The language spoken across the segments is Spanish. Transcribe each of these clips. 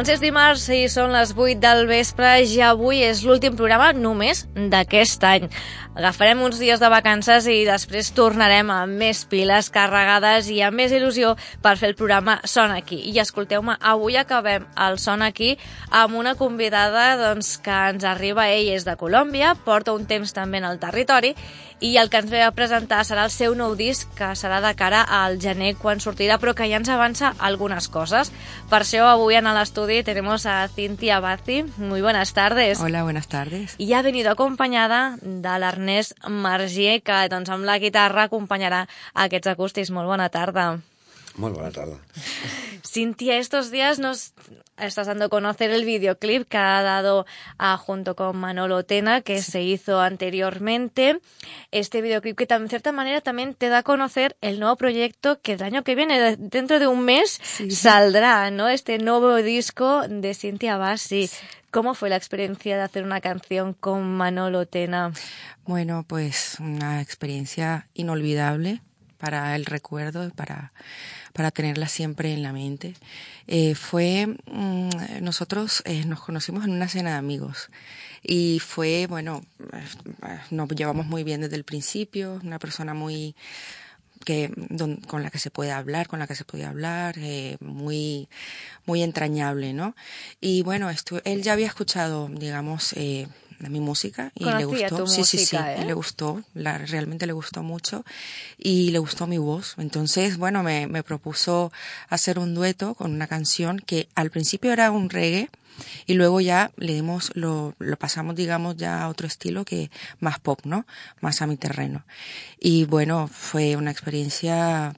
Doncs és dimarts i són les 8 del vespre i avui és l'últim programa només d'aquest any. Agafarem uns dies de vacances i després tornarem amb més piles carregades i amb més il·lusió per fer el programa Son Aquí. I escolteu-me, avui acabem el Son Aquí amb una convidada doncs, que ens arriba, ell és de Colòmbia, porta un temps també en el territori i el que ens ve a presentar serà el seu nou disc que serà de cara al gener quan sortirà però que ja ens avança algunes coses. Per això avui en l'estudi tenemos a Cintia Bazzi. Muy buenas tardes. Hola, buenas tardes. I ha venido acompanyada de l'Ernest Margier, que doncs, amb la guitarra acompanyarà aquests acústics. Molt bona tarda. Muy buena tarde. Cintia, estos días nos estás dando a conocer el videoclip que ha dado a, junto con Manolo Tena, que se hizo anteriormente. Este videoclip que en cierta manera también te da a conocer el nuevo proyecto que el año que viene, dentro de un mes, Sí. saldrá, ¿no? Este nuevo disco de Cintia Bassi. ¿Cómo fue la experiencia de hacer una canción con Manolo Tena? Bueno, pues una experiencia inolvidable para el recuerdo, para, para tenerla siempre en la mente. Eh, fue, mm, nosotros eh, nos conocimos en una cena de amigos y fue, bueno, eh, nos llevamos muy bien desde el principio, una persona muy que con la que se puede hablar, con la que se puede hablar, muy muy entrañable, ¿no? Y bueno, estu- él ya había escuchado, digamos, mi música y le gustó, tu sí, sí, sí, ¿eh? y le gustó, la, realmente le gustó mucho y le gustó mi voz. Entonces, bueno, me, me propuso hacer un dueto con una canción que al principio era un reggae y luego ya le dimos, lo, lo pasamos, digamos, ya a otro estilo que más pop, ¿no? Más a mi terreno. Y bueno, fue una experiencia,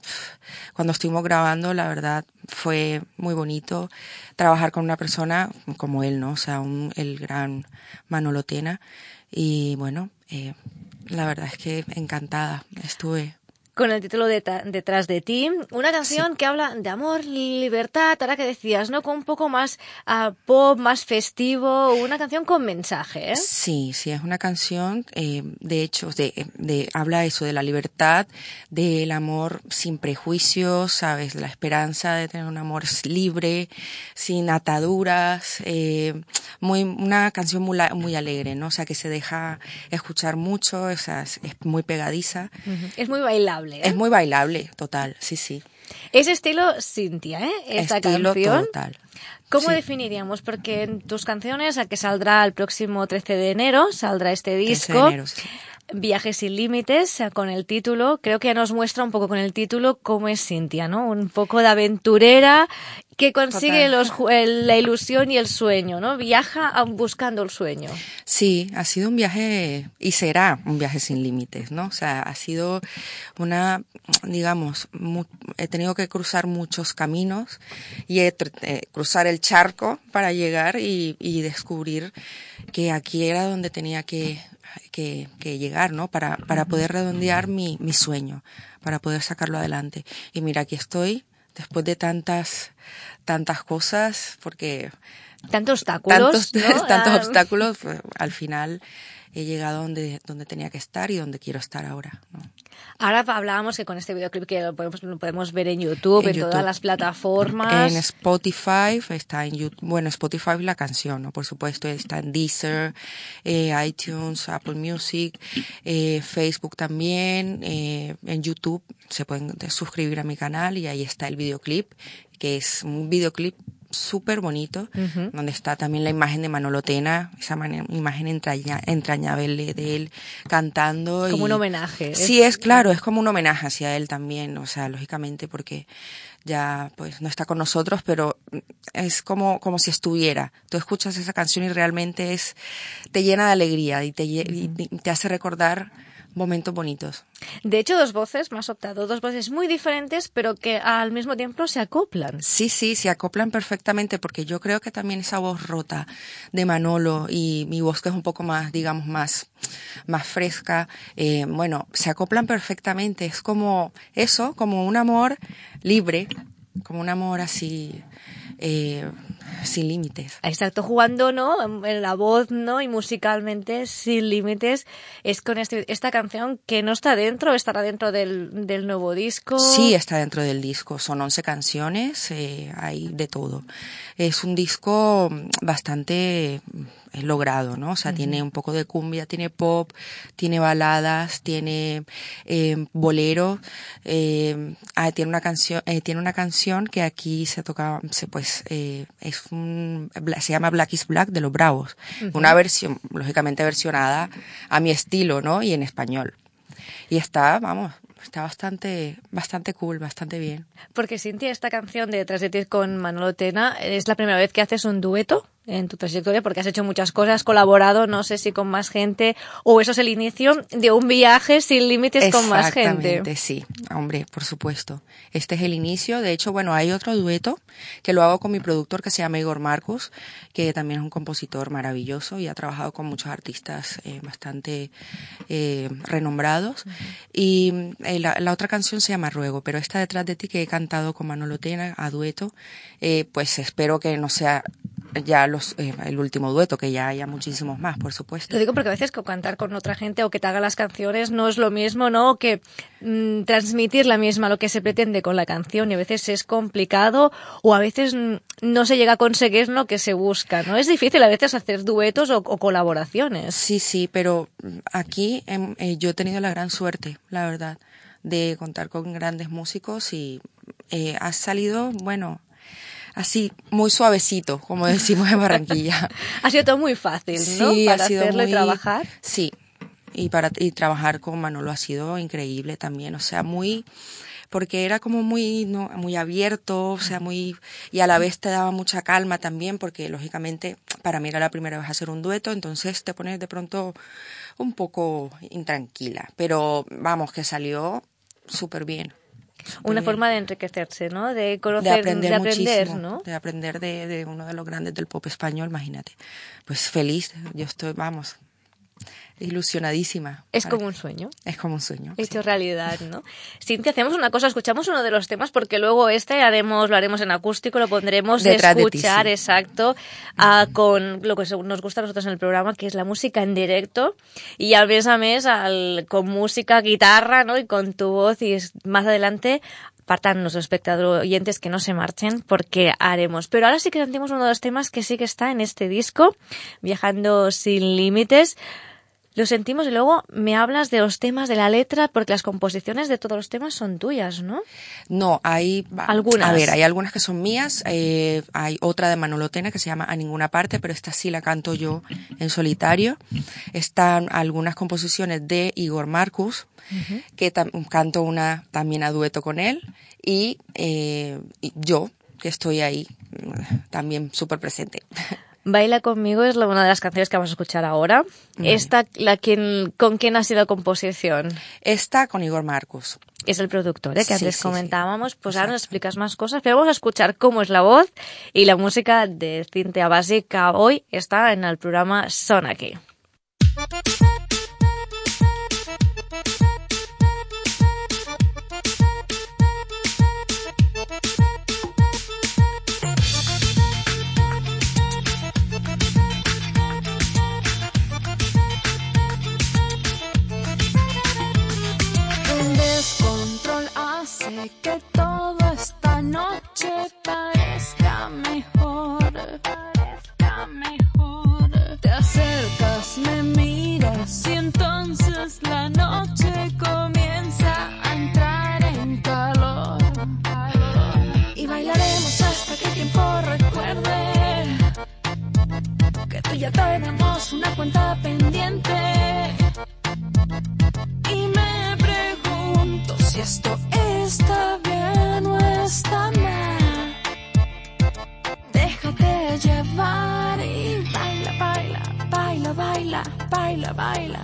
cuando estuvimos grabando, la verdad, fue muy bonito trabajar con una persona como él, ¿no? O sea, un, el gran Manolo Tena. Y bueno, eh, la verdad es que encantada estuve. Con el título de Detrás de ti, una canción que habla de amor, libertad, ahora que decías, ¿no? Con un poco más ah, pop, más festivo, una canción con mensaje, ¿eh? Sí, sí, es una canción, eh, de hecho, de, de, habla eso, de la libertad, del amor sin prejuicios, ¿sabes? La esperanza de tener un amor libre, sin ataduras, eh, muy, una canción muy, muy alegre, ¿no? O sea, que se deja escuchar mucho, o sea, es, es muy pegadiza. Es muy bailable, ¿eh? Es muy bailable, total, sí, sí. Es estilo Cintia, ¿eh? Esta Estilo canción. total. ¿Cómo Sí. definiríamos? Porque en tus canciones, a que saldrá el próximo 13 de enero, saldrá este 13 de disco. enero, sí. Viajes sin límites, eh, con el título, creo que ya nos muestra un poco con el título cómo es Cintia, ¿no? Un poco de aventurera que consigue los, el- la ilusión y el sueño, ¿no? Viaja buscando el sueño. Sí, ha sido un viaje y será un viaje sin límites, ¿no? O sea, ha sido una, digamos, mu- he tenido que cruzar muchos caminos y he eh, cruzar el charco para llegar y, y descubrir que aquí era donde tenía que, que, que llegar, ¿no? Para, para poder redondear mi, mi sueño, para poder sacarlo adelante. Y mira, aquí estoy después de tantas, tantas cosas, porque Tantos obstáculos, tantos, ¿no? tantos Ah, obstáculos, pues, al final he llegado donde, donde tenía que estar y donde quiero estar ahora. ¿no? Ahora hablábamos que con este videoclip que lo podemos, lo podemos ver en YouTube, en, En todas las plataformas. En Spotify está en YouTube, bueno, Spotify la canción, ¿no? Por supuesto, está en Deezer, eh, iTunes, Apple Music, eh, Facebook también, eh, en YouTube se pueden suscribir a mi canal y ahí está el videoclip, que es un videoclip súper bonito, donde está también la imagen de Manolo Tena, esa imagen entraña- entrañable de él cantando. Como y- un homenaje. Sí, es claro, es como un homenaje hacia él también, o sea, lógicamente porque ya pues no está con nosotros, pero es como, como si estuviera. Tú escuchas esa canción y realmente es, te llena de alegría te, y te hace recordar momentos bonitos. De hecho, dos voces, me has optado, dos voces muy diferentes, pero que al mismo tiempo se acoplan. Sí, sí, se acoplan perfectamente porque yo creo que también esa voz rota de Manolo y mi voz que es un poco más, digamos, más, más fresca, eh, bueno, se acoplan perfectamente. Es como eso, como un amor libre, como un amor así, eh, sin límites. Exacto, jugando, ¿no? En la voz, ¿no? Y musicalmente, sin límites, es con este, esta canción que no está dentro, estará dentro del, del nuevo disco. Sí, está dentro del disco. Son 11 canciones, eh, hay de todo. Es un disco bastante es logrado, ¿no? O sea, tiene un poco de cumbia, tiene pop, tiene baladas, tiene eh, bolero, eh, ah, tiene una canción, eh, tiene una canción que aquí se toca, se, pues, eh, es un, se llama Black is Black de los Bravos, una versión, lógicamente versionada a mi estilo, ¿no? Y en español. Y está, vamos, está bastante, bastante cool, bastante bien. Porque Cintia, esta canción de Detrás de ti con Manolo Tena, ¿es la primera vez que haces un dueto? En tu trayectoria porque has hecho muchas cosas, has colaborado, no sé si con más gente o eso es el inicio de un viaje sin límites con más gente. Exactamente, sí, hombre, por supuesto. Este es el inicio. De hecho, bueno, hay otro dueto que lo hago con mi productor que se llama Igor Marcos, que también es un compositor maravilloso y ha trabajado con muchos artistas eh, bastante eh, renombrados. Y eh, la, la, otra canción se llama Ruego, pero esta detrás de ti que he cantado con Manolo Tena a dueto, pues espero que no sea ya los, eh, el último dueto, que ya haya muchísimos más, por supuesto. Lo digo porque a veces cantar con otra gente o que te haga las canciones no es lo mismo, ¿no? Que mm, transmitir la misma, lo que se pretende con la canción y a veces es complicado o a veces no se llega a conseguir lo que se busca, ¿no? Es difícil a veces hacer duetos o, o colaboraciones. Sí, sí, pero aquí eh, yo he tenido la gran suerte, la verdad, de contar con grandes músicos y eh, ha salido, bueno, así muy suavecito, como decimos en Barranquilla. ha sido todo muy fácil, ¿no? Sí, para ha sido hacerlo muy, y trabajar. Sí, y para y trabajar con Manolo ha sido increíble también, o sea, muy porque era como muy no, muy abierto, o sea, muy y a la vez te daba mucha calma también porque lógicamente para mí era la primera vez hacer un dueto, entonces te pones de pronto un poco intranquila, pero vamos que salió súper bien. Una forma de enriquecerse, ¿no? De conocer, de aprender, de aprender muchísimo, ¿no? De aprender de, de, uno de los grandes del pop español, imagínate. Pues feliz, yo estoy, vamos, ilusionadísima. Es como un sueño. Es como un sueño. Hecho sí. realidad, ¿no? Cintia, hacemos una cosa, escuchamos uno de los temas porque luego este haremos, lo haremos en acústico, lo pondremos Detrás de escuchar, de ti, sí. exacto, uh, con lo que nos gusta a nosotros en el programa, que es la música en directo y al mes a mes al, con música, guitarra, ¿no? Y con tu voz y más adelante partan los espectadores oyentes que no se marchen porque haremos. Pero ahora sí que sentimos uno de los temas que sí que está en este disco, Viajando sin límites. Lo sentimos y luego me hablas de los temas de la letra porque las composiciones de todos los temas son tuyas, ¿no? No, hay algunas. A ver, hay algunas que son mías, eh, hay otra de Manolo Tena que se llama A ninguna parte, pero esta sí la canto yo en solitario. Están algunas composiciones de Igor Marcus, uh -huh. que canto una también a dueto con él y, eh, y yo que estoy ahí también súper presente. Baila conmigo es una de las canciones que vamos a escuchar ahora. Vale. Esta, la quien, ¿con quién ha sido composición? Esta con Igor Marcos. Es el productor, ¿eh? que sí, antes sí, comentábamos. Pues ahora nos explicas más cosas, pero vamos a escuchar cómo es la voz y la música de Cintia Básica. Hoy está en el programa Son aquí. Que todo esta noche parezca mejor, parezca mejor. Te acercas, me miras y entonces la noche comienza a entrar en calor. Y bailaremos hasta que el tiempo recuerde que tú ya tenemos una cuenta pendiente. Baila,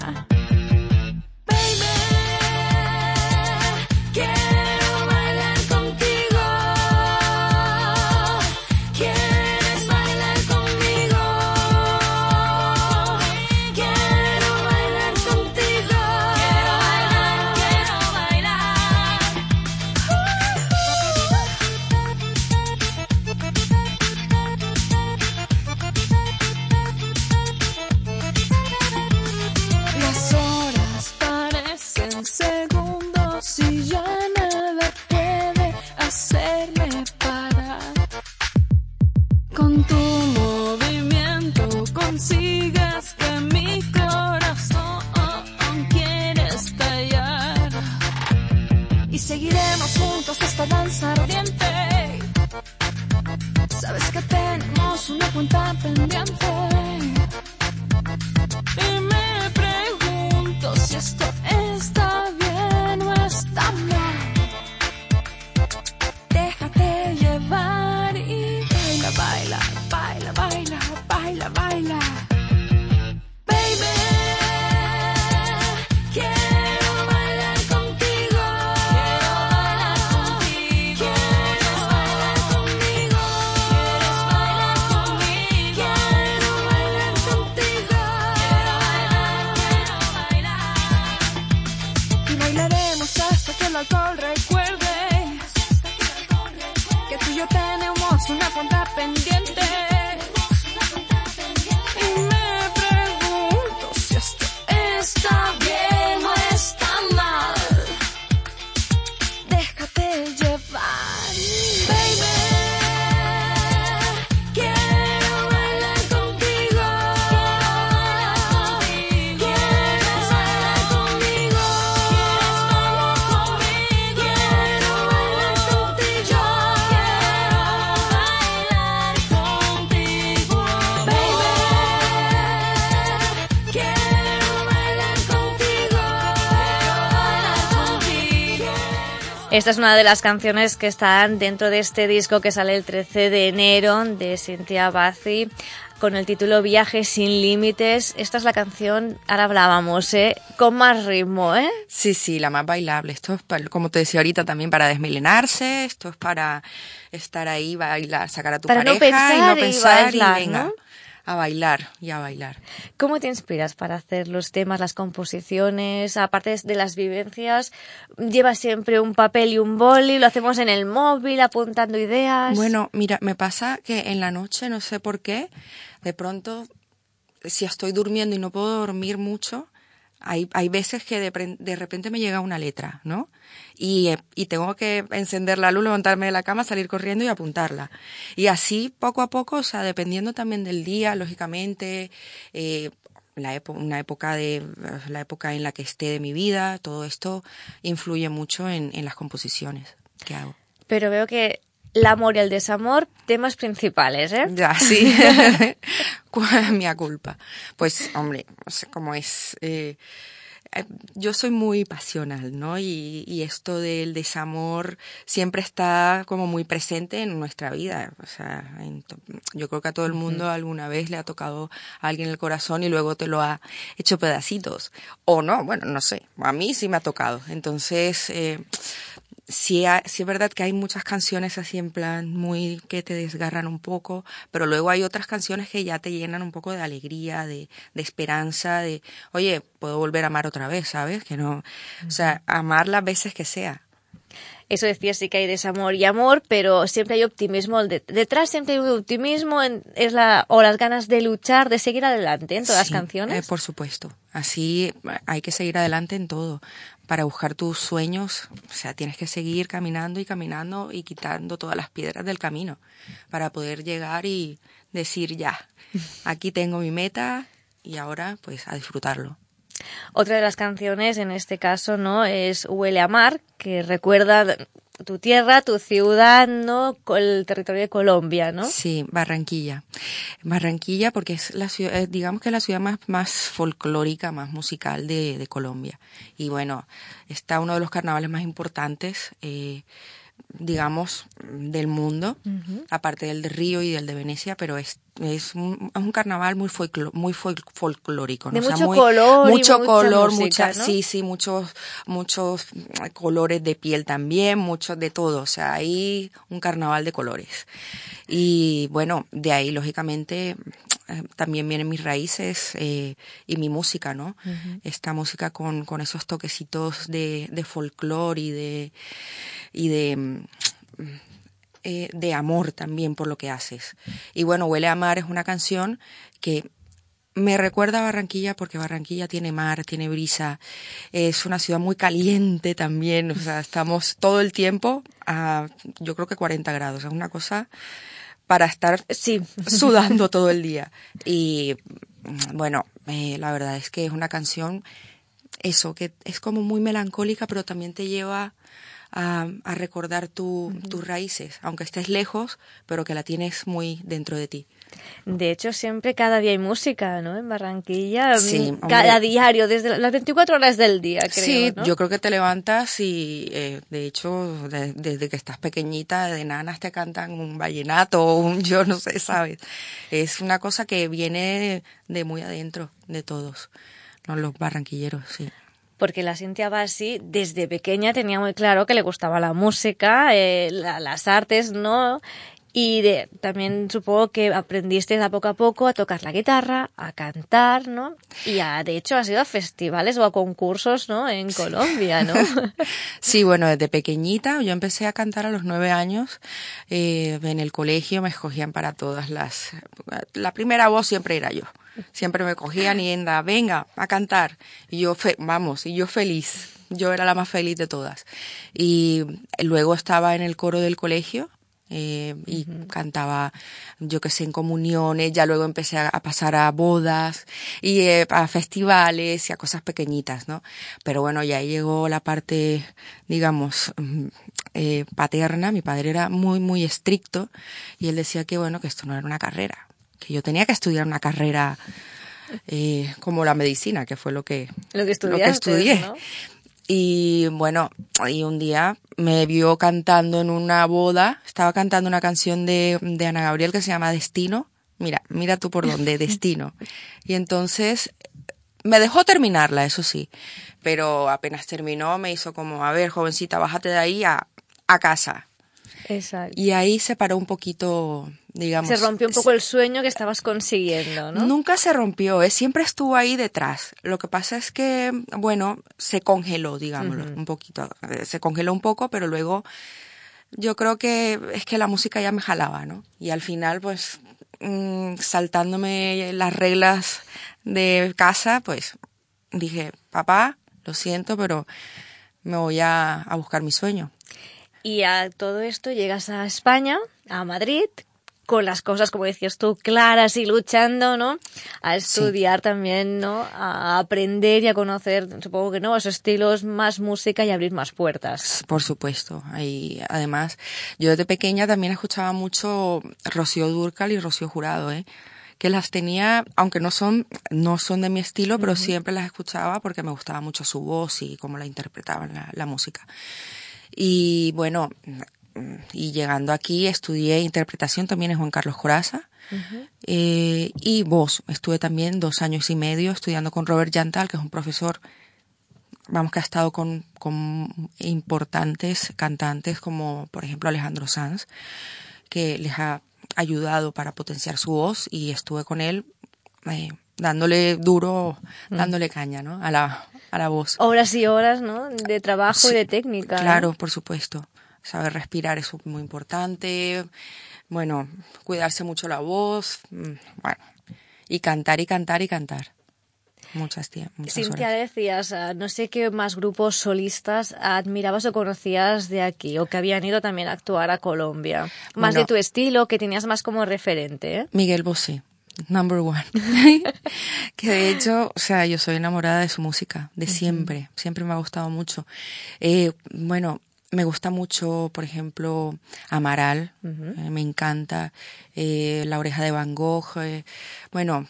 Esta es una de las canciones que están dentro de este disco que sale el 13 de enero de Cynthia Bazzi con el título Viajes sin límites. Esta es la canción, ahora hablábamos, ¿eh? Con más ritmo, ¿eh? Sí, sí, la más bailable. Esto es, para- como te decía ahorita, también para desmelenarse. Esto es para estar ahí, bailar, sacar a tu Para no pareja y pensar no y pensar bailar, y venga, ¿no? A bailar y a bailar. ¿Cómo te inspiras para hacer los temas, las composiciones? Aparte de las vivencias, ¿llevas siempre un papel y un boli? ¿Lo hacemos en el móvil, apuntando ideas? Bueno, mira, me pasa que en la noche, no sé por qué, de pronto, si estoy durmiendo y no puedo dormir mucho, hay, hay veces que de, de repente me llega una letra, ¿no? Y, eh, y tengo que encender la luz, levantarme de la cama, salir corriendo y apuntarla. Y así, poco a poco, o sea, dependiendo también del día, lógicamente, eh, la epo- una época de la época en la que esté de mi vida, todo esto influye mucho en, en las composiciones que hago. Pero veo que el amor y el desamor, temas principales, ¿eh? Ya, sí. ¿Cuál es mi culpa? Pues, hombre, no sé cómo es. eh, yo soy muy pasional, ¿no? Y, y esto del desamor siempre está como muy presente en nuestra vida. O sea, en yo creo que a todo el mundo alguna vez le ha tocado a alguien el corazón y luego te lo ha hecho pedacitos. O no, bueno, no sé. A mí sí me ha tocado. Entonces, eh, sí, ha- sí es verdad que hay muchas canciones así en plan muy que te desgarran un poco, pero luego hay otras canciones que ya te llenan un poco de alegría, de, de esperanza, de, oye, puedo volver a amar otra vez, ¿sabes? Que no, o sea, amar las veces que sea. Eso decía, sí que hay desamor y amor, pero siempre hay optimismo. De- detrás siempre hay un optimismo, en- es la, o las ganas de luchar, de seguir adelante en todas Sí, las canciones. eh, por supuesto. Así eh, hay que seguir adelante en todo. Para buscar tus sueños, o sea, tienes que seguir caminando y caminando y quitando todas las piedras del camino para poder llegar y decir ya, aquí tengo mi meta y ahora pues a disfrutarlo. Otra de las canciones, en este caso, ¿no? Es Huele a Mar, que recuerda tu tierra, tu ciudad, ¿no? El territorio de Colombia, ¿no? Sí, Barranquilla. Barranquilla porque es la ciudad, eh, digamos que es la ciudad más, más folclórica, más musical de, de Colombia. Y bueno, está uno de los carnavales más importantes, eh, digamos, del mundo, aparte del de Río y del de Venecia, pero es, es, un, es un carnaval muy, folclo- muy fol- folclórico. ¿no? De O sea, mucho muy- color Mucho mucha color, música, mucha, ¿no? sí, sí, muchos, muchos mm, colores de piel también, muchos de todo. O sea, hay un carnaval de colores. Y bueno, de ahí, lógicamente, eh, también vienen mis raíces eh, y mi música, ¿no? Esta música con, con esos toquecitos de, de folclore y de, y de, mm, eh, de amor también por lo que haces. Y bueno, Huele a Mar es una canción que me recuerda a Barranquilla porque Barranquilla tiene mar, tiene brisa, es una ciudad muy caliente también, o sea, estamos todo el tiempo a yo creo que 40 grados, es una cosa para estar Sí. sudando todo el día. Y mm, bueno, eh, la verdad es que es una canción, eso, que es como muy melancólica, pero también te lleva a, a recordar tu, tus raíces, aunque estés lejos, pero que la tienes muy dentro de ti. De hecho, siempre cada día hay música, ¿no? En Barranquilla, Sí, mm, cada hombre. diario, desde las 24 horas del día, creo, sí, ¿no? yo creo que te levantas y, eh, de hecho, de- desde que estás pequeñita, de nanas te cantan un vallenato o un yo no sé, ¿sabes? Es una cosa que viene de muy adentro de todos, ¿no? los barranquilleros, sí. Porque la Cintia Bassi desde pequeña tenía muy claro que le gustaba la música, eh, la- las artes, ¿no? Y de, también supongo que aprendiste a poco a poco a tocar la guitarra, a cantar, ¿no? Y a, de hecho has ido a festivales o a concursos, ¿no? En Colombia, ¿no? Sí, bueno, desde pequeñita yo empecé a cantar a los nueve años. Eh, en el colegio me escogían para todas las... La primera voz siempre era yo. Siempre me cogían y anda, venga, a cantar. Y yo, fe- vamos, y yo feliz. Yo era la más feliz de todas. Y luego estaba en el coro del colegio. Eh, y cantaba, yo que sé, en comuniones, ya luego empecé a, a pasar a bodas y eh, a festivales y a cosas pequeñitas, ¿no? Pero bueno, ya llegó la parte, digamos, mm, eh, paterna. Mi padre era muy, muy estricto y él decía que, bueno, que esto no era una carrera, que yo tenía que estudiar una carrera eh, como la medicina, que fue lo que, Lo que estudiaste, estudié. ¿no? Y bueno, y un día me vio cantando en una boda, estaba cantando una canción de, de Ana Gabriel que se llama Destino. Mira, mira tú por dónde, Destino. Y entonces me dejó terminarla, eso sí, pero apenas terminó me hizo como, a ver, jovencita, bájate de ahí a, a casa. Exacto. Y ahí se paró un poquito, digamos. Se rompió un poco el sueño que estabas consiguiendo, ¿no? Nunca se rompió, ¿eh? siempre estuvo ahí detrás. Lo que pasa es que, bueno, se congeló, digámoslo, un poquito. Eh, Se congeló un poco, pero luego yo creo que es que la música ya me jalaba, ¿no? Y al final, pues, mm, saltándome las reglas de casa, pues dije, papá, lo siento, pero me voy a, a buscar mi sueño. Y a todo esto llegas a España, a Madrid, con las cosas, como decías tú, claras y luchando, ¿no? A estudiar también, ¿no? A aprender y a conocer, supongo que nuevos estilos, más música y abrir más puertas. Por supuesto. Y además, yo desde pequeña también escuchaba mucho Rocío Durcal y Rocío Jurado, ¿eh? que las tenía, aunque no son, no son de mi estilo, pero siempre las escuchaba porque me gustaba mucho su voz y cómo la interpretaban la, la música. Y bueno, y llegando aquí estudié interpretación también en Juan Carlos Coraza eh, y voz. Estuve también dos años y medio estudiando con Robert Yantal, que es un profesor vamos que ha estado con, con importantes cantantes como por ejemplo Alejandro Sanz, que les ha ayudado para potenciar su voz y estuve con él eh, dándole duro, dándole caña, ¿no? A la, a la voz. Horas y horas, ¿no? De trabajo y de técnica. Claro, por supuesto. Saber respirar es muy importante. Bueno, cuidarse mucho la voz. mm, Bueno, y cantar y cantar y cantar. Muchas, tie- muchas Cintia, horas. decías, ah, no sé qué más grupos solistas admirabas o conocías de aquí, o que habían ido también a actuar a Colombia. Más Bueno. de tu estilo, que tenías más como referente, ¿eh? Miguel Bosé, number one. que de hecho, o sea, yo soy enamorada de su música, de siempre. Siempre me ha gustado mucho. Eh, bueno, me gusta mucho, por ejemplo, Amaral, eh, me encanta. Eh, La oreja de Van Gogh. eh, bueno,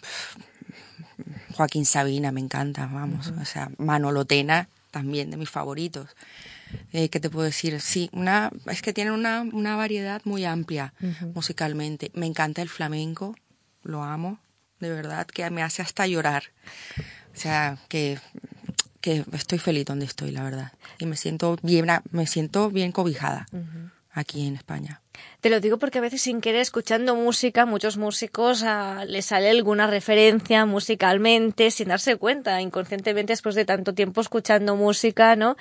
Joaquín Sabina me encanta, vamos. O sea, Manolo Tena, también de mis favoritos. Eh, ¿Qué te puedo decir? Sí, una, es que tienen una, una variedad muy amplia musicalmente. Me encanta el flamenco, lo amo, de verdad, que me hace hasta llorar. O sea, que, que estoy feliz donde estoy, la verdad. Y me siento bien, me siento bien cobijada aquí en España. Te lo digo porque a veces sin querer escuchando música, muchos músicos ah, les sale alguna referencia musicalmente sin darse cuenta, inconscientemente después de tanto tiempo escuchando música, ¿no?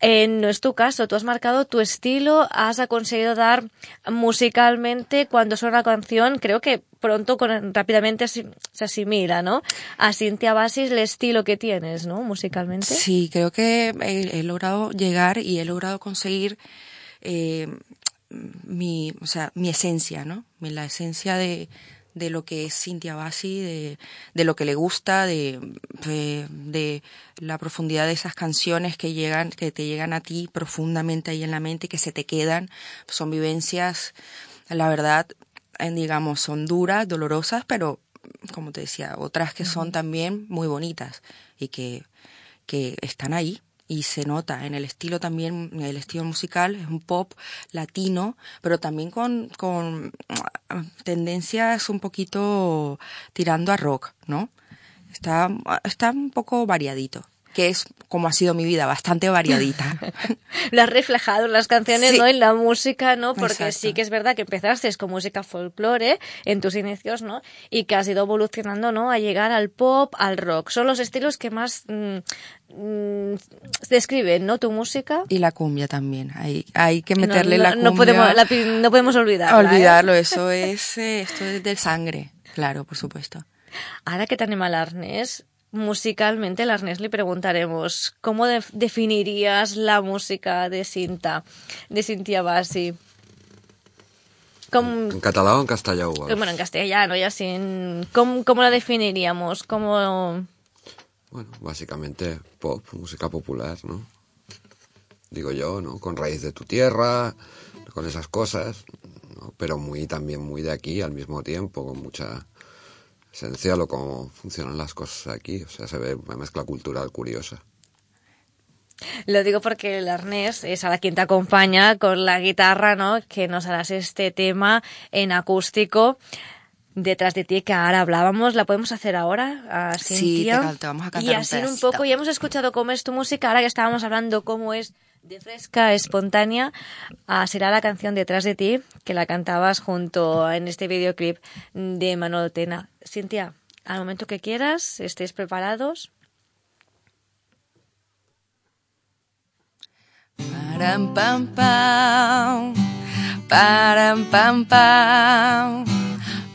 Eh, no es tu caso, tú has marcado tu estilo, has conseguido dar musicalmente cuando suena una canción, creo que pronto con, rápidamente se asimila, ¿no? A Cintia Basis el estilo que tienes, ¿no? Musicalmente. Sí, creo que he, he logrado llegar y he logrado conseguir eh, mi, o sea, mi esencia, ¿no? La esencia de, de lo que es Cintia Bassi, de, de lo que le gusta, de, de, de la profundidad de esas canciones que llegan, que te llegan a ti profundamente ahí en la mente, que se te quedan. Son vivencias, la verdad, en, digamos, son duras, dolorosas, pero como te decía, otras que son también muy bonitas y que, que están ahí y se nota en el estilo también, el estilo musical, es un pop latino, pero también con, con tendencias un poquito tirando a rock, ¿no? Está, está un poco variadito que es como ha sido mi vida, bastante variadita. Lo has reflejado en las canciones, Sí. ¿no? En la música, ¿no? Porque Exacto. sí que es verdad que empezaste con música folclore en tus inicios, ¿no? Y que has ido evolucionando, ¿no? A llegar al pop, al rock. Son los estilos que más mm, mm, describen, ¿no? Tu música. Y la cumbia también, hay, hay que meterle no, la cumbia. no podemos, la pi- no podemos olvidarla. ¿eh? olvidarlo, eso es, eh, esto es de sangre, claro, por supuesto. Ahora que te anima el arnés, musicalmente, el arnés le preguntaremos, ¿cómo def- definirías la música de Cinta, de Cintia Bassi? Com, En català o en vols? bueno, en castellano y así, en- ¿cómo, cómo la definiríamos? ¿Cómo... Bueno, básicamente pop, música popular, ¿no? Digo yo, ¿no? Con raíz de tu tierra, con esas cosas, ¿no? Pero muy también muy de aquí al mismo tiempo, con mucha esencia lo cómo funcionan las cosas aquí. O sea, se ve una mezcla cultural curiosa. Lo digo porque el arnés es a la quien te acompaña con la guitarra, ¿no? Que nos harás este tema en acústico detrás de ti que ahora hablábamos. ¿La podemos hacer ahora, a Sí, te te vamos a cantar Y un así un pedacito. poco, ya hemos escuchado cómo es tu música, ahora que estábamos hablando cómo es de fresca, espontánea, ah, será la canción Detrás de ti, que la cantabas junto en este videoclip de Manolo Tena. Cintia, al momento que quieras, estéis preparados. Param pam pam, param pam pam,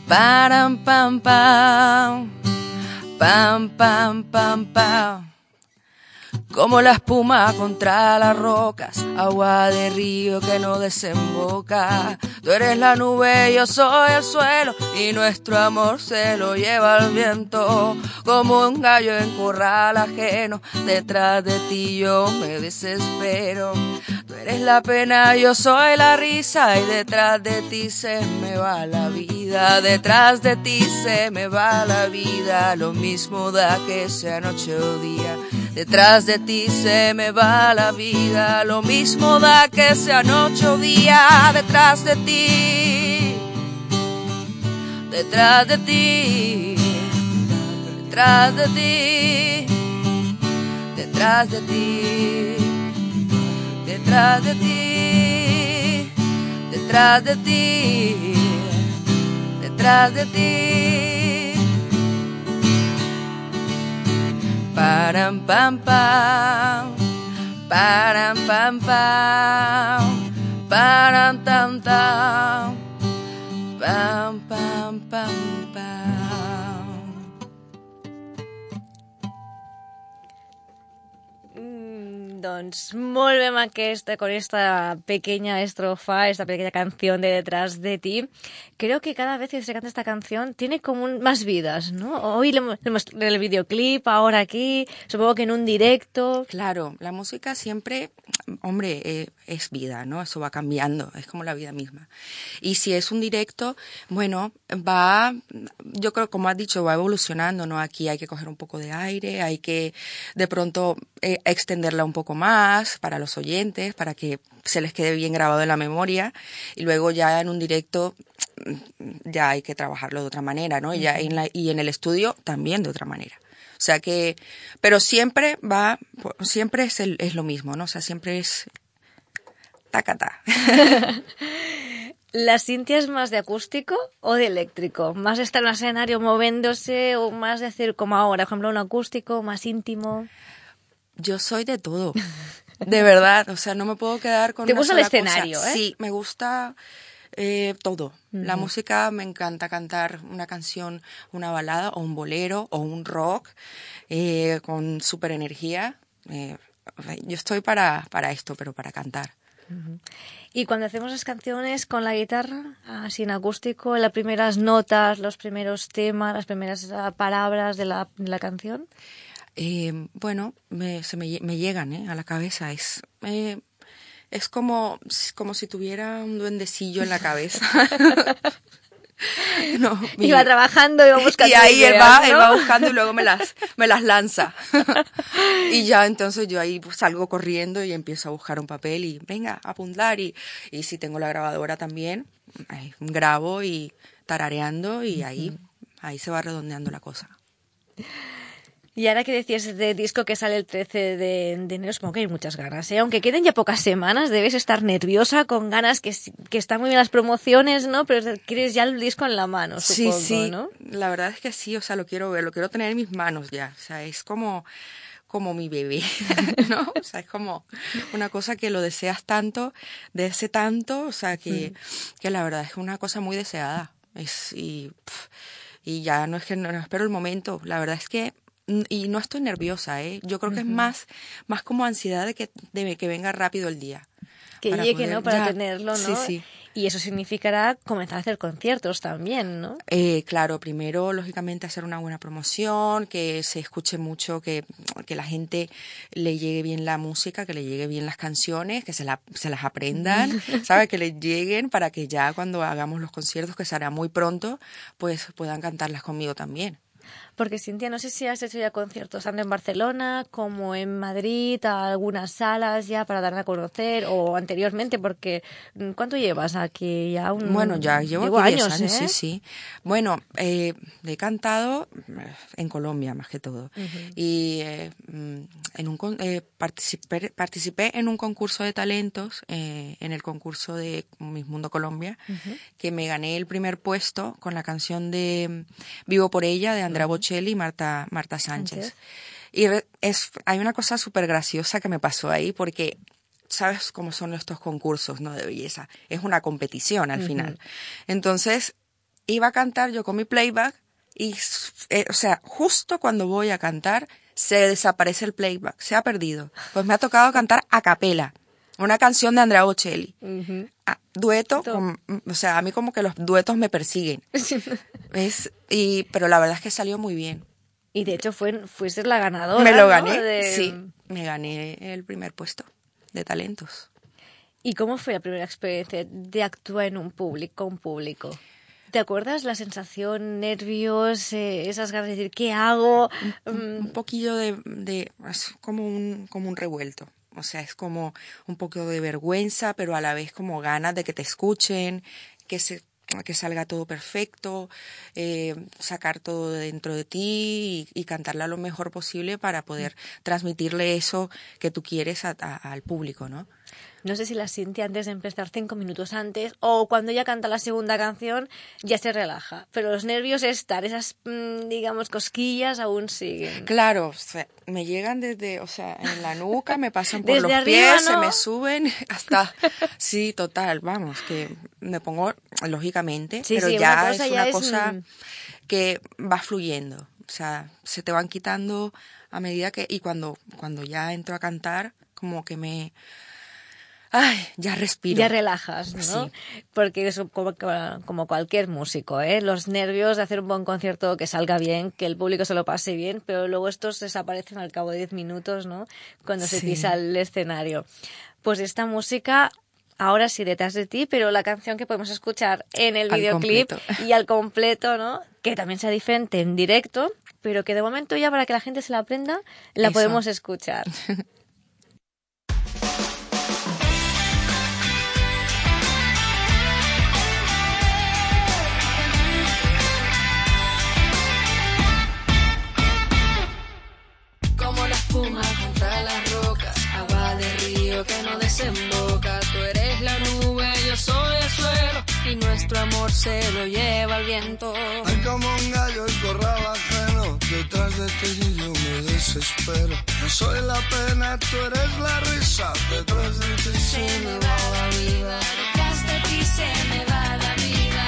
param pam pam, pam pam pam pam. Como la espuma contra las rocas, agua de río que no desemboca. Tú eres la nube, yo soy el suelo, y nuestro amor se lo lleva el viento. Como un gallo en corral ajeno, detrás de ti yo me desespero. Tú eres la pena, yo soy la risa, y detrás de ti se me va la vida. Detrás de ti se me va la vida, lo mismo da que sea noche o día. Detrás de ti se me va la vida, lo mismo da que sea noche o día. Detrás de ti, detrás de ti, detrás de ti, detrás de ti, detrás de ti, detrás de ti, detrás de ti. Param pam pam, param pam pam, param tam tam, pam pam pam pam. Mm, Doncs molt bé amb aquesta, con esta pequeña estrofa, esta pequeña canción de Detrás de ti. Creo que cada vez que se canta esta canción tiene como un- más vidas, ¿no? Hoy le le el videoclip, ahora aquí, supongo que en un directo. Claro, la música siempre, hombre, eh, es vida, ¿no? Eso va cambiando, es como la vida misma. Y si es un directo, bueno, va, yo creo, como has dicho, va evolucionando, ¿no? Aquí hay que coger un poco de aire, hay que de pronto eh, extenderla un poco más para los oyentes, para que se les quede bien grabado en la memoria. Y luego ya en un directo ya hay que trabajarlo de otra manera, ¿no? Y, ya en la- y en el estudio también de otra manera. O sea que, pero siempre va, siempre es, el- es lo mismo, ¿no? O sea, siempre es tacata. ¿La Cintia es más de acústico o de eléctrico? ¿Más estar en un escenario moviéndose o más decir como ahora, por ejemplo, un acústico más íntimo? Yo soy de todo. De verdad, o sea, no me puedo quedar con ¿Te una gusta el cosa. escenario, eh? Sí, me gusta eh, todo. La música me encanta cantar una canción, una balada o un bolero o un rock eh, con super energía. Eh, yo estoy para, para esto, pero para cantar. Y cuando hacemos las canciones con la guitarra, así en acústico, las primeras notas, los primeros temas, las primeras ah, palabras de la, de la canción. Eh, bueno, me, se me, me llegan ¿eh? a la cabeza. Es, eh, es como, como si tuviera un duendecillo en la cabeza. no, mi- Iba trabajando, iba buscando y ahí él va, ¿no? él va buscando y luego me las, me las lanza. y ya entonces yo ahí salgo corriendo y empiezo a buscar un papel y venga, a apuntar. Y, y si tengo la grabadora también, ahí grabo y tarareando y ahí, ahí se va redondeando la cosa. Y ahora que decías de disco que sale el 13 de, de enero, supongo que hay muchas ganas, ¿eh? Aunque queden ya pocas semanas, debes estar nerviosa, con ganas, que, que están muy bien las promociones, ¿no? Pero quieres ya el disco en la mano, supongo, sí, sí, ¿no? la verdad es que sí, o sea, lo quiero ver, lo quiero tener en mis manos ya, o sea, es como como mi bebé, ¿no? O sea, es como una cosa que lo deseas tanto, desde tanto, o sea, que, que la verdad es una cosa muy deseada. Es, y, y ya no es que no, no espero el momento, la verdad es que mm, y no estoy nerviosa, ¿eh? Yo creo que es más, más como ansiedad de que, de que venga rápido el día. Que para llegue, poder- ¿no? Para ya, tenerlo, ¿no? Sí, sí. Y eso significará comenzar a hacer conciertos también, ¿no? Eh, claro, primero, lógicamente, hacer una buena promoción, que se escuche mucho, que, que la gente le llegue bien la música, que le llegue bien las canciones, que se, la, se las aprendan, ¿sabe? Que les lleguen para que ya cuando hagamos los conciertos, que será muy pronto, pues puedan cantarlas conmigo también. Porque Cintia, no sé si has hecho ya conciertos tanto en Barcelona como en Madrid, a algunas salas ya para dar a conocer, o anteriormente, porque mm, ¿cuánto llevas aquí ya? Un, Bueno, ya llevo, llevo aquí 10 años, años, ¿eh? sí, sí. Bueno, eh, he cantado eh, en Colombia más que todo. Y eh, mm, en un eh, participé, participé en un concurso de talentos, eh, en el concurso de Miss Mundo Colombia, que me gané el primer puesto con la canción de mm, Vivo por ella de Andrea Bocelli y Marta, Marta Sánchez. Y es, hay una cosa súper graciosa que me pasó ahí porque sabes cómo son estos concursos ¿no? de belleza. Es una competición al final. Entonces, iba a cantar yo con mi playback y, eh, o sea, justo cuando voy a cantar, se desaparece el playback, se ha perdido. Pues me ha tocado cantar a capela, una canción de Andrea Bocelli. Ah, dueto, con- o sea, a mí como que los duetos me persiguen. ¿Ves? Y, pero la verdad es que salió muy bien. Y de hecho fue, fuiste la ganadora. me lo ¿no? gané, de- sí, me gané el primer puesto de talentos. ¿Y cómo fue la primera experiencia de actuar en un público, un público? ¿Te acuerdas la sensación, nervios, eh, esas ganas de decir, ¿qué hago? Mm, un poquillo de, de es como un como un revuelto o sea es como un poco de vergüenza pero a la vez como ganas de que te escuchen que se que salga todo perfecto eh, sacar todo de dentro de ti y, y cantarla lo mejor posible para poder transmitirle eso que tú quieres a- a- al público no No sé si la Cintia antes de empezar cinco minutos antes o cuando ella canta la segunda canción ya se relaja. Pero los nervios están, esas, mm, digamos, cosquillas aún siguen. Claro, o sea, me llegan desde, o sea, en la nuca, me pasan por Desde los arriba, pies, se ¿no? me suben hasta, sí, total, vamos, que me pongo, lógicamente, Sí, pero sí, una ya cosa es ya una es, cosa mm. que va fluyendo, o sea, se te van quitando a medida que, y cuando, cuando ya entro a cantar, como que me, ay, ya respiro. Ya relajas, ¿no? Sí. Porque es como, como cualquier músico, ¿eh? Los nervios de hacer un buen concierto, que salga bien, que el público se lo pase bien, pero luego estos desaparecen al cabo de 10 minutos, ¿no? Cuando se Sí. pisa el escenario. Pues esta música, ahora sí detrás de ti, pero la canción que podemos escuchar en el Al videoclip completo. y al completo, ¿no? Que también sea diferente en directo, pero que de momento ya para que la gente se la aprenda, la Eso. podemos escuchar. desemboca. Tú eres la nube, yo soy el suelo, y nuestro amor se lo lleva el viento. Hay como un gallo en corral ajeno, detrás de ti yo me desespero. No soy la pena, tú eres la risa, detrás de ti se me va la vida. Detrás de ti se me va la vida,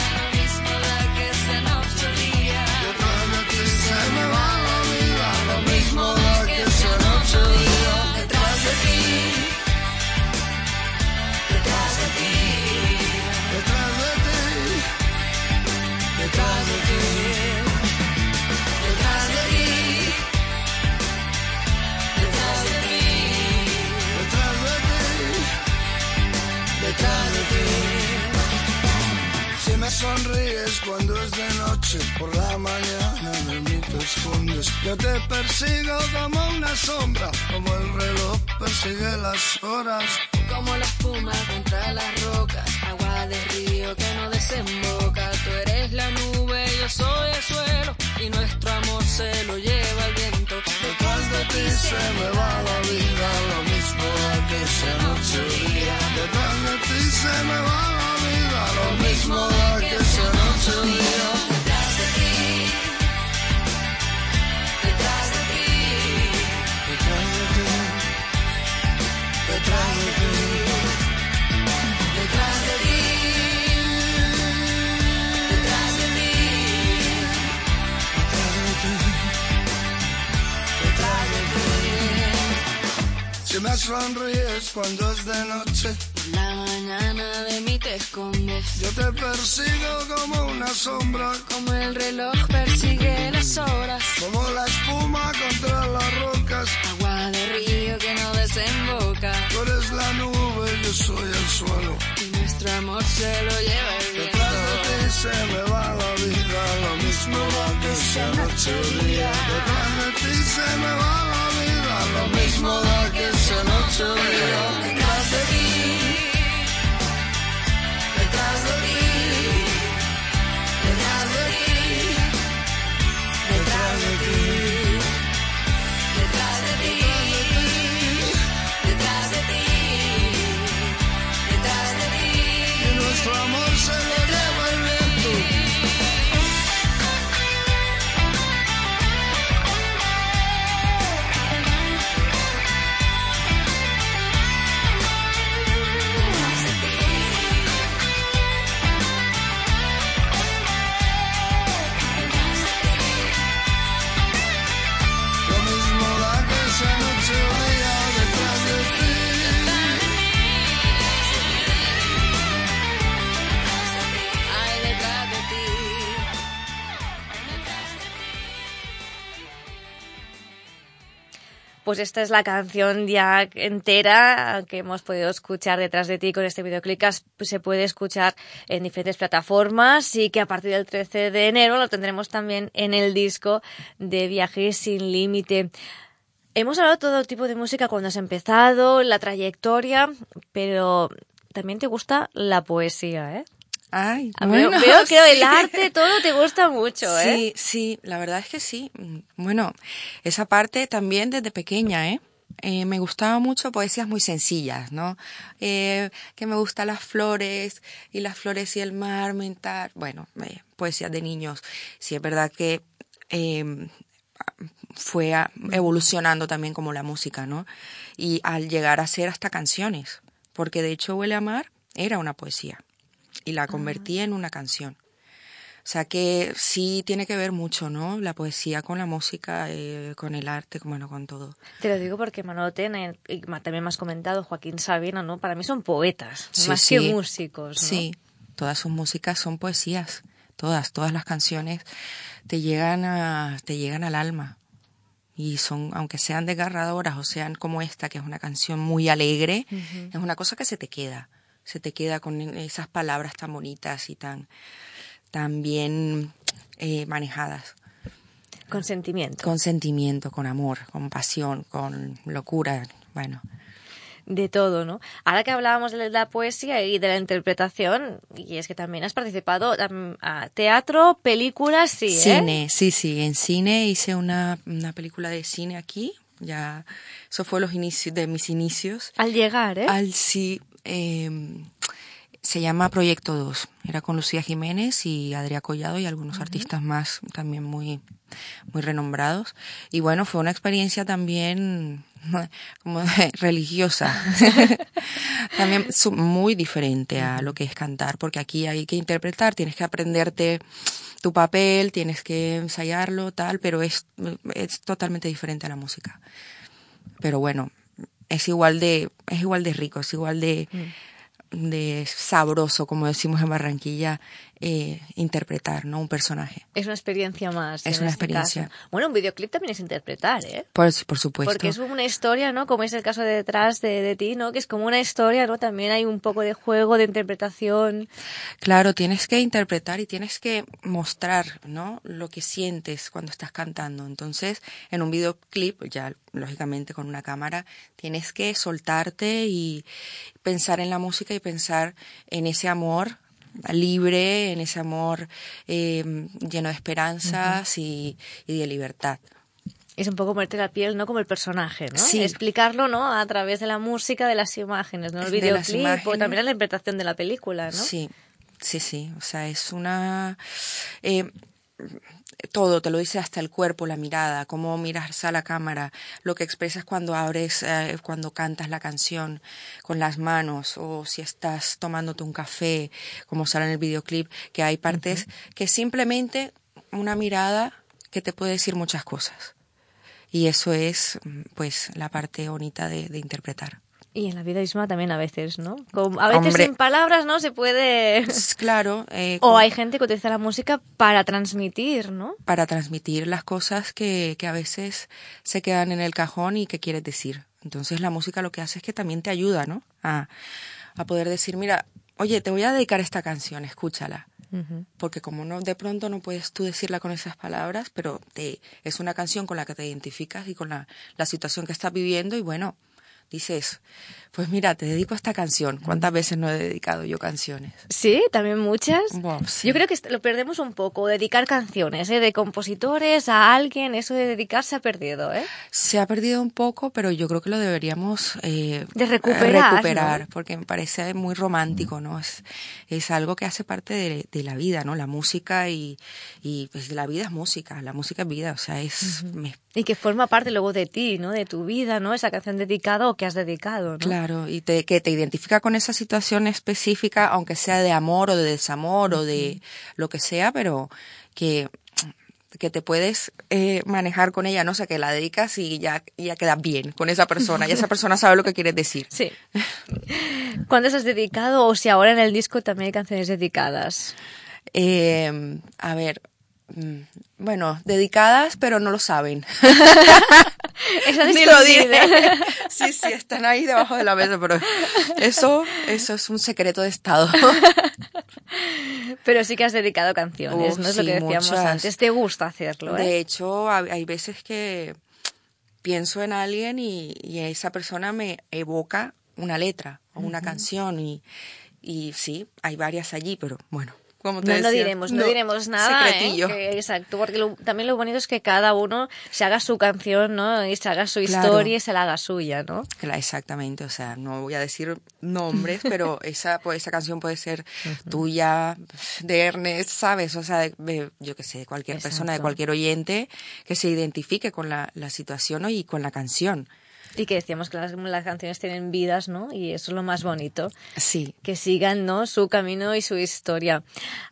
Detrás de ti, detrás de ti, detrás de ti, detrás de ti. Si me sonríes cuando es de noche, por la mañana de mí te escondes. Yo te persigo como una sombra, como el reloj persigue las horas. Como la espuma contra las rocas, agua de río que no desemboca. Tú eres la nube, yo soy el suelo, y nuestro amor se lo lleva el viento. Detrás de ti se me va la vida, lo mismo que sea noche día. Detrás de ti se me va la vida, lo mismo que sea noche día. Sonríes cuando es de noche, Por la mañana de mí te escondes. yo te persigo como una sombra, Como el reloj persigue las horas. como la espuma contra las rocas. Agua de río que no desemboca. Tú eres la nube, yo soy el suelo. Y nuestro amor se lo lleva el Detrás de viento. ti se me va la vida, lo mismo da que sea noche o día. Detrás de ti se me va la vida, lo mismo da que sea noche o día. Detrás de ti. Detrás de ti. Pues esta es la canción ya entera que hemos podido escuchar detrás de ti con este videoclip se puede escuchar en diferentes plataformas y que a partir del 13 de enero lo tendremos también en el disco de Viajes sin Límite. Hemos hablado todo tipo de música cuando has empezado, la trayectoria, pero también te gusta la poesía, ¿eh? Ay, Ah, bueno, veo, veo que el sí. arte todo te gusta mucho, ¿eh? Sí, sí, la verdad es que sí. Bueno, esa parte también desde pequeña, ¿eh? Eh, me gustaba mucho poesías muy sencillas, ¿no? Eh, que me gustan las flores y las flores y el mar, mental. Bueno, eh, poesías de niños. Sí, es verdad que eh, fue evolucionando también como la música, ¿no? Y al llegar a ser hasta canciones, porque de hecho Huele a Mar era una poesía y la convertí en una canción. O sea que sí tiene que ver mucho, ¿no? La poesía con la música, eh, con el arte, bueno, con todo. Te lo digo porque Manolo Tena, y también me has comentado Joaquín Sabina, ¿no? Para mí son poetas, Sí, más sí. que músicos, ¿no? Sí, todas sus músicas son poesías, todas, todas las canciones te llegan a, te llegan al alma. Y son, aunque sean desgarradoras o sean como esta, que es una canción muy alegre, es una cosa que se te queda. Se te queda con esas palabras tan bonitas y tan, tan bien eh, manejadas. Con sentimiento. Con sentimiento, con amor, con pasión, con locura. Bueno, De todo, ¿no? Ahora que hablábamos de la poesía y de la interpretación, y es que también has participado a teatro, películas, sí, ¿eh? Cine, sí, sí, en cine hice una, una película de cine aquí, ya, eso fue los inicios, de mis inicios. Al llegar, ¿eh? Al sí, eh, se llama Proyecto 2, era con Lucía Jiménez y Adrià Collado y algunos artistas más también muy, muy renombrados. Y bueno, fue una experiencia también como religiosa, también muy diferente a lo que es cantar, porque aquí hay que interpretar, tienes que aprenderte tu papel, tienes que ensayarlo, tal, pero es, es totalmente diferente a la música. Pero bueno, es igual de, es igual de rico, es igual de, de sabroso, como decimos en Barranquilla, eh, interpretar, ¿no? Un personaje. Es una experiencia más. Es una este experiencia. caso. Bueno, un videoclip también es interpretar, ¿eh? Por, por supuesto. Porque es una historia, ¿no? Como es el caso de detrás de, de ti, ¿no? Que es como una historia, ¿no? También hay un poco de juego, de interpretación. Claro, tienes que interpretar y tienes que mostrar, ¿no? Lo que sientes cuando estás cantando. Entonces, en un videoclip, ya lógicamente con una cámara, tienes que soltarte y pensar en la música y pensar en ese amor libre, en ese amor eh, lleno de esperanzas y, y de libertad. Es un poco ponerte la piel, ¿no? Como el personaje, ¿no? Sí. Explicarlo, ¿no? A través de la música, de las imágenes, ¿no? El videoclip o también la interpretación de la película, ¿no? Sí, sí, sí. O sea, es una... eh, todo, te lo dice hasta el cuerpo, la mirada, cómo miras a la cámara, lo que expresas cuando abres, eh, cuando cantas la canción con las manos, o si estás tomándote un café, como sale en el videoclip, que hay partes que simplemente una mirada que te puede decir muchas cosas. Y eso es, mm, pues, la parte bonita de, de interpretar. Y en la vida misma también a veces, ¿no? Como- a veces Hombre. sin palabras, ¿no? Se puede... Claro, eh, O hay gente que utiliza la música para transmitir, ¿no? para transmitir las cosas que, que a veces se quedan en el cajón y que quieres decir. Entonces la música lo que hace es que también te ayuda, ¿no? A, a poder decir, mira, oye, te voy a dedicar esta canción, escúchala. Porque como no, de pronto no puedes tú decirla con esas palabras, pero te, es una canción con la que te identificas y con la, la situación que estás viviendo y bueno, dices, pues mira, te dedico a esta canción. ¿Cuántas veces no he dedicado yo canciones? Sí, también muchas. Bueno, sí. Yo creo que lo perdemos un poco, dedicar canciones, ¿eh? De compositores a alguien, eso de dedicar se ha perdido, ¿eh? Se ha perdido un poco, pero yo creo que lo deberíamos eh, De recuperar, recuperar, ¿no? porque me parece muy romántico, ¿no? Es, es algo que hace parte de, de la vida, ¿no? La música y, y pues la vida es música, la música es vida, o sea, es me- Y que forma parte luego de ti, ¿no? De tu vida, ¿no? Esa canción dedicada o que has dedicado, ¿no? claro y te, que te identifica con esa situación específica, aunque sea de amor o de desamor o de lo que sea, pero que que te puedes eh, manejar con ella, no sé, que la dedicas y ya, ya quedas bien con esa persona, y esa persona sabe lo que quieres decir. Sí. ¿Cuántas has dedicado o si ahora en el disco también hay canciones dedicadas? Eh, a ver, mm, bueno, dedicadas, pero no lo saben. Ni lo diré. Sí, sí, están ahí debajo de la mesa, pero eso, eso es un secreto de Estado. Pero sí que has dedicado canciones, Uf, ¿no? Es lo que decíamos muchas. antes. Te gusta hacerlo, ¿eh? De hecho, ha- hay veces que pienso en alguien y, y esa persona me evoca una letra o una canción y, y sí, hay varias allí, pero bueno, como te No, diremos, no, diremos nada, ¿eh? secretillo. Que- exacto, porque lo- también lo bonito es que cada uno se haga su canción, ¿no? Y se haga su Claro. historia y se la haga suya, ¿no? Cla- Exactamente, o sea, no voy a decir nombres, pero esa, pues, esa canción puede ser tuya, de Ernest, ¿sabes? O sea, de- de- yo que sé, de cualquier persona, de cualquier oyente que se identifique con la, la situación ¿no? y con la canción. Y que decíamos que las, las canciones tienen vidas, ¿no? Y eso es lo más bonito. Sí. que sigan ¿no? su camino y su historia.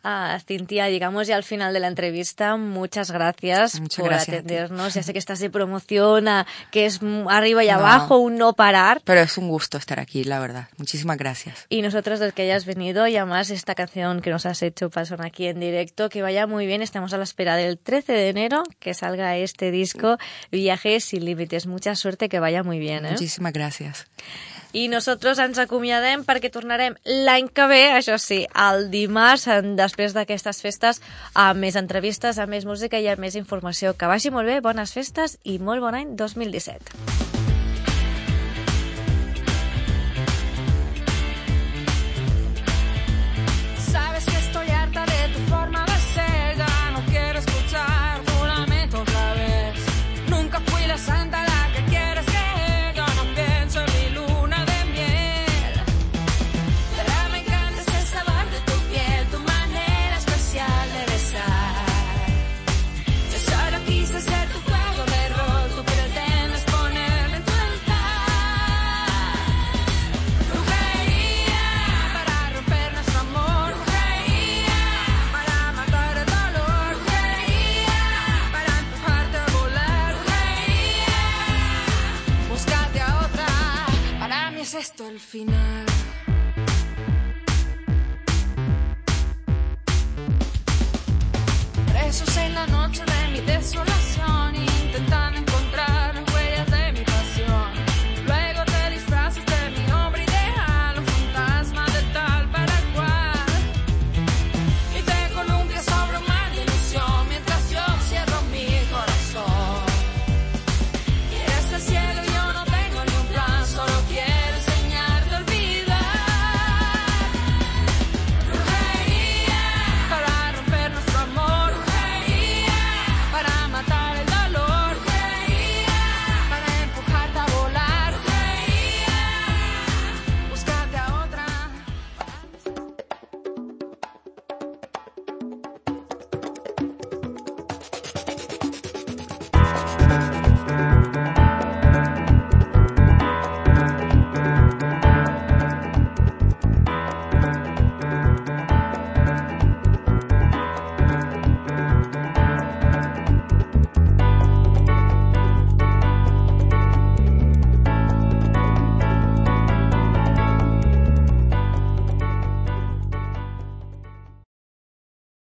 Ah, Cintia, llegamos ya al final de la entrevista. Muchas gracias Muchas por gracias a atendernos. Ya sé que estás de promoción, ah, que es arriba y No. abajo, un no parar. Pero es un gusto estar aquí, la verdad. Muchísimas gracias. Y nosotros desde que hayas venido y además esta canción que nos has hecho pasar aquí en directo, que vaya muy bien. Estamos a la espera del 13 de enero que salga este disco Viajes sin límites. Mucha suerte, que vaya muy bien. ¿eh? Muchísimas gracias. I nosaltres ens acomiadem perquè tornarem l'any que ve, això sí, el dimarts, després d'aquestes festes, amb més entrevistes, amb més música i amb més informació. Que vagi molt bé, bones festes i molt bon any 2017. Es esto el final.